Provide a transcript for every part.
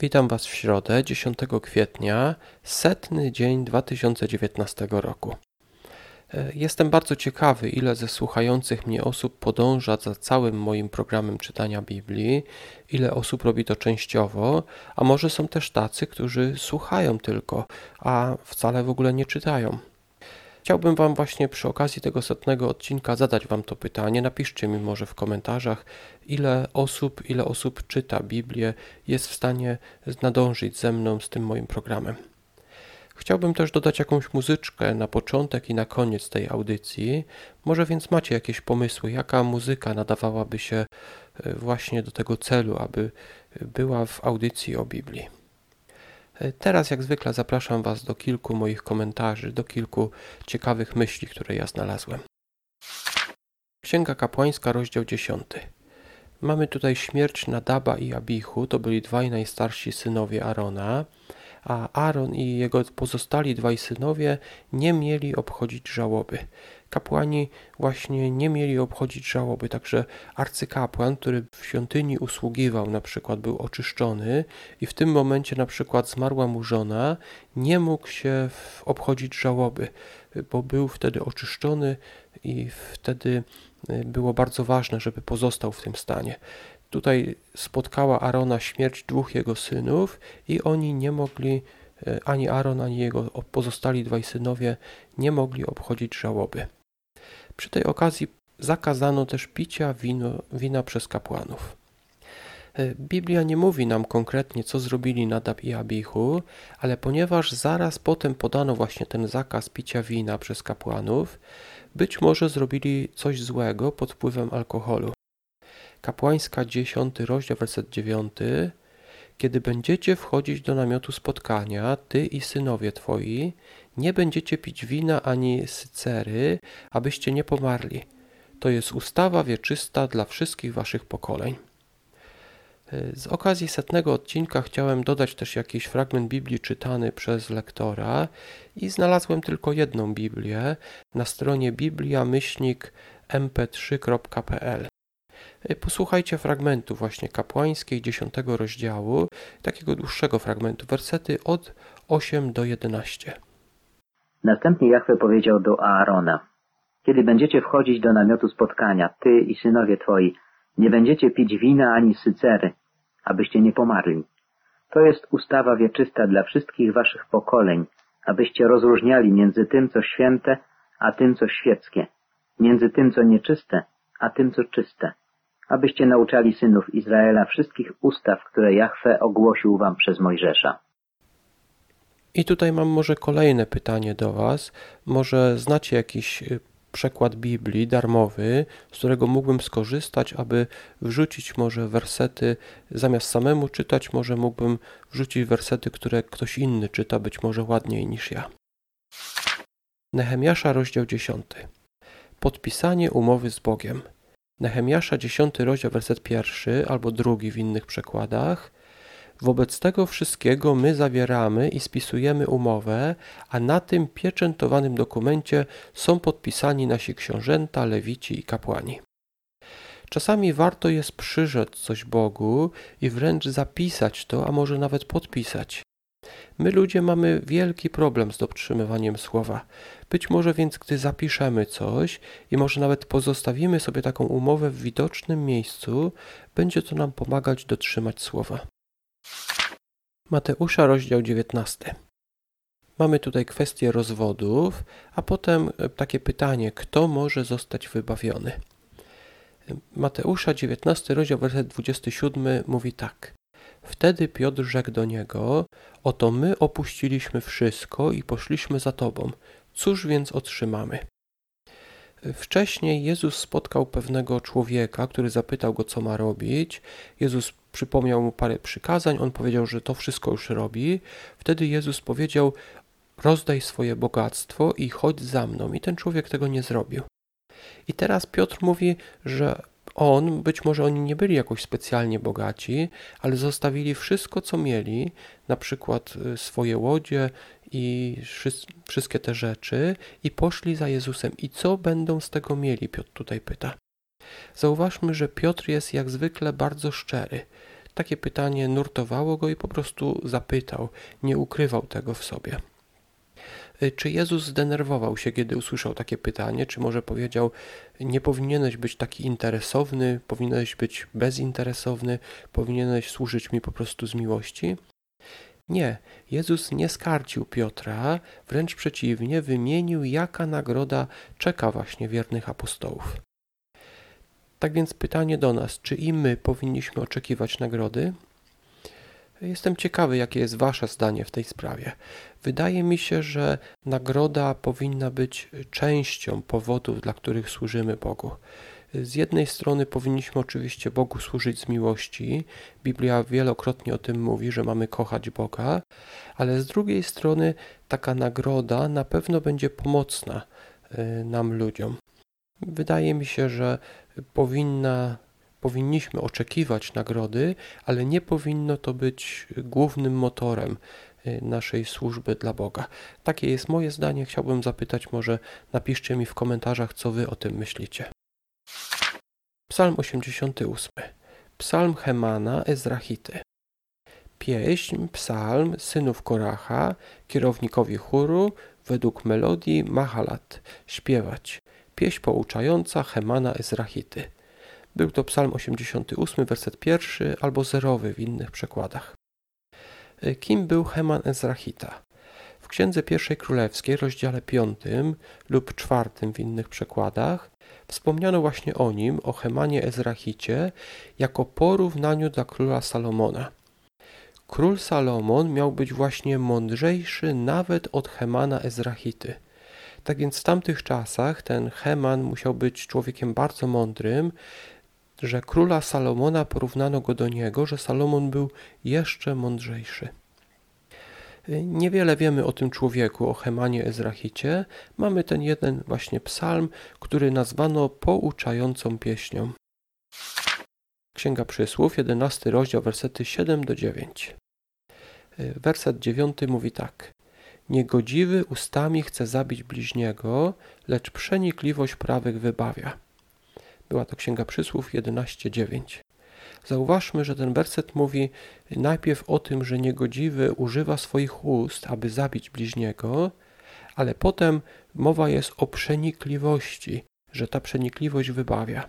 Witam Was w środę, 10 kwietnia, setny dzień 2019 roku. E, jestem bardzo ciekawy, ile ze słuchających mnie osób podąża za całym moim programem czytania Biblii, ile osób robi to częściowo, a może są też tacy, którzy słuchają tylko, a wcale w ogóle nie czytają. Chciałbym Wam właśnie przy okazji tego setnego odcinka zadać Wam to pytanie. Napiszcie mi może w komentarzach, ile osób, ile osób czyta Biblię, jest w stanie nadążyć ze mną z tym moim programem. Chciałbym też dodać jakąś muzyczkę na początek i na koniec tej audycji. Może więc macie jakieś pomysły, jaka muzyka nadawałaby się e, właśnie do tego celu, aby była w audycji o Biblii. Teraz, jak zwykle, zapraszam Was do kilku moich komentarzy, do kilku ciekawych myśli, które ja znalazłem. Księga Kapłańska, rozdział 10. Mamy tutaj śmierć Nadaba i Abichu, to byli dwaj najstarsi synowie Arona, a Aaron i jego pozostali dwaj synowie nie mieli obchodzić żałoby kapłani właśnie nie mieli obchodzić żałoby, także arcykapłan, który w świątyni usługiwał, na przykład był oczyszczony i w tym momencie na przykład zmarła mu żona, nie mógł się obchodzić żałoby, bo był wtedy oczyszczony i wtedy y, było bardzo ważne, żeby pozostał w tym stanie. Tutaj spotkała Arona śmierć dwóch jego synów i oni nie mogli y, ani Aaron, ani jego pozostali dwaj synowie nie mogli obchodzić żałoby. Przy tej okazji zakazano też picia wino, wina przez kapłanów. E, Biblia nie mówi nam konkretnie, co zrobili Nadab i Abichu, ale ponieważ zaraz potem podano właśnie ten zakaz picia wina przez kapłanów, być może zrobili coś złego pod wpływem alkoholu. Kapłańska 10 rozdział, werset 9 kiedy będziecie wchodzić do namiotu spotkania, ty i synowie twoi, nie będziecie pić wina ani sycery, abyście nie pomarli. To jest ustawa wieczysta dla wszystkich waszych pokoleń. Z okazji setnego odcinka chciałem dodać też jakiś fragment Biblii czytany przez lektora i znalazłem tylko jedną Biblię na stronie biblia-mp3.pl. E, posłuchajcie fragmentu właśnie kapłańskiej dziesiątego rozdziału, takiego dłuższego fragmentu, wersety od 8 do 11. Następnie Jachwę powiedział do Aarona, kiedy będziecie wchodzić do namiotu spotkania, ty i synowie twoi, nie będziecie pić wina ani sycery, abyście nie pomarli. To jest ustawa wieczysta dla wszystkich waszych pokoleń, abyście rozróżniali między tym, co święte, a tym, co świeckie, między tym, co nieczyste, a tym, co czyste abyście nauczali synów Izraela wszystkich ustaw, które Jahwe ogłosił wam przez Mojżesza. I tutaj mam może kolejne pytanie do Was. Może znacie jakiś y, przekład Biblii darmowy, z którego mógłbym skorzystać, aby wrzucić może wersety, zamiast samemu czytać, może mógłbym wrzucić wersety, które ktoś inny czyta, być może ładniej niż ja. Nehemiasza, rozdział 10. Podpisanie umowy z Bogiem. Nehemiasza 10 rozdział werset pierwszy albo drugi w innych przekładach. Wobec tego wszystkiego my zawieramy i spisujemy umowę, a na tym pieczętowanym dokumencie są podpisani nasi książęta, lewici i kapłani. Czasami warto jest przyrzec coś Bogu i wręcz zapisać to, a może nawet podpisać. My ludzie mamy wielki problem z dotrzymywaniem słowa. Być może więc, gdy zapiszemy coś i może nawet pozostawimy sobie taką umowę w widocznym miejscu, będzie to nam pomagać dotrzymać słowa. Mateusza, rozdział 19. Mamy tutaj kwestię rozwodów, a potem e, takie pytanie, kto może zostać wybawiony. Mateusza 19, rozdział werset 27 mówi tak. Wtedy Piotr rzekł do niego: Oto my opuściliśmy wszystko i poszliśmy za tobą. Cóż więc otrzymamy? Wcześniej Jezus spotkał pewnego człowieka, który zapytał go, co ma robić. Jezus przypomniał mu parę przykazań, on powiedział, że to wszystko już robi. Wtedy Jezus powiedział: Rozdaj swoje bogactwo i chodź za mną. I ten człowiek tego nie zrobił. I teraz Piotr mówi, że on, być może oni nie byli jakoś specjalnie bogaci, ale zostawili wszystko, co mieli, na przykład y, swoje łodzie i wszystkie te rzeczy, i poszli za Jezusem. I co będą z tego mieli? Piotr tutaj pyta. Zauważmy, że Piotr jest jak zwykle bardzo szczery. takie pytanie nurtowało go i po prostu zapytał, nie ukrywał tego w sobie. Czy Jezus zdenerwował się, kiedy usłyszał takie pytanie? Czy może powiedział, nie powinieneś być taki interesowny, powinieneś być bezinteresowny, powinieneś służyć mi po prostu z miłości? Nie, Jezus nie skarcił Piotra, wręcz przeciwnie, wymienił, jaka nagroda czeka właśnie wiernych apostołów. Tak więc pytanie do nas, czy i my powinniśmy oczekiwać nagrody? Jestem ciekawy, jakie jest Wasze zdanie w tej sprawie. Wydaje mi się, że nagroda powinna być częścią powodów, dla których służymy Bogu. Z jednej strony powinniśmy oczywiście Bogu służyć z miłości. Biblia wielokrotnie o tym mówi, że mamy kochać Boga, ale z drugiej strony taka nagroda na pewno będzie pomocna y, nam ludziom. Wydaje mi się, że powinna powinniśmy oczekiwać nagrody, ale nie powinno to być głównym motorem y, naszej służby dla Boga. Takie jest moje zdanie. Chciałbym zapytać, może napiszcie mi w komentarzach, co wy o tym myślicie. Psalm 88. Psalm Hemana Ezrachity. Pieśń, psalm synów Koracha, kierownikowi chóru, według melodii Mahalat, śpiewać. Pieśń pouczająca Hemana Ezrachity. Był to psalm 88, werset pierwszy albo zerowy w innych przekładach. E, kim był Heman Ezrachita? W Księdze Pierwszej Królewskiej, rozdziale 5 lub 4 w innych przekładach, wspomniano właśnie o nim, o Hemanie Ezrachicie, jako porównaniu dla króla Salomona. Król Salomon miał być właśnie mądrzejszy nawet od Hemana Ezrachity. Tak więc w tamtych czasach ten Heman musiał być człowiekiem bardzo mądrym, że króla Salomona porównano go do niego, że Salomon był jeszcze mądrzejszy. Niewiele wiemy o tym człowieku, o Hemanie Ezrachicie. Mamy ten jeden właśnie psalm, który nazwano pouczającą pieśnią. Księga Przysłów, 11 rozdział, wersety 7 do 9. Werset 9 mówi tak. Niegodziwy ustami chce zabić bliźniego, lecz przenikliwość prawych wybawia. Była to Księga Przysłów 11:9. Zauważmy, że ten werset mówi najpierw o tym, że niegodziwy używa swoich ust, aby zabić bliźniego, ale potem mowa jest o przenikliwości, że ta przenikliwość wybawia.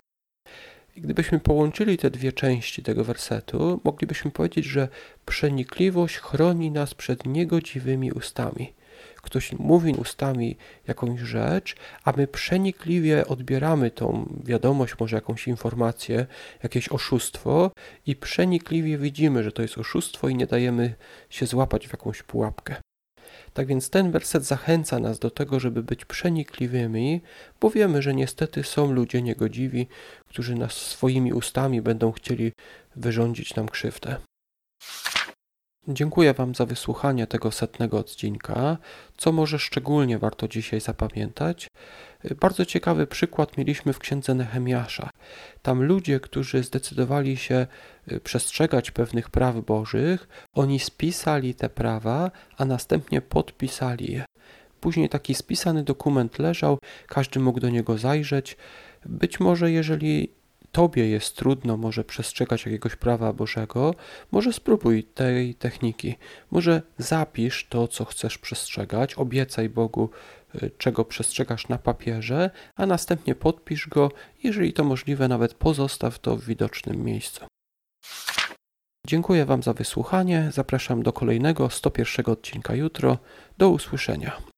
Gdybyśmy połączyli te dwie części tego wersetu, moglibyśmy powiedzieć, że przenikliwość chroni nas przed niegodziwymi ustami ktoś mówi ustami jakąś rzecz, a my przenikliwie odbieramy tą wiadomość, może jakąś informację, jakieś oszustwo i przenikliwie widzimy, że to jest oszustwo i nie dajemy się złapać w jakąś pułapkę. Tak więc ten werset zachęca nas do tego, żeby być przenikliwymi, bo wiemy, że niestety są ludzie niegodziwi, którzy nas swoimi ustami będą chcieli wyrządzić nam krzywdę. Dziękuję Wam za wysłuchanie tego setnego odcinka. Co może szczególnie warto dzisiaj zapamiętać? Bardzo ciekawy przykład mieliśmy w księdze Nehemiasza. Tam ludzie, którzy zdecydowali się y, przestrzegać pewnych praw bożych, oni spisali te prawa, a następnie podpisali je. Później taki spisany dokument leżał, każdy mógł do niego zajrzeć. Być może, jeżeli Tobie jest trudno może przestrzegać jakiegoś prawa Bożego, może spróbuj tej techniki. Może zapisz to, co chcesz przestrzegać, obiecaj Bogu, y, czego przestrzegasz na papierze, a następnie podpisz go, jeżeli to możliwe, nawet pozostaw to w widocznym miejscu. Dziękuję Wam za wysłuchanie. Zapraszam do kolejnego 101 odcinka jutro. Do usłyszenia.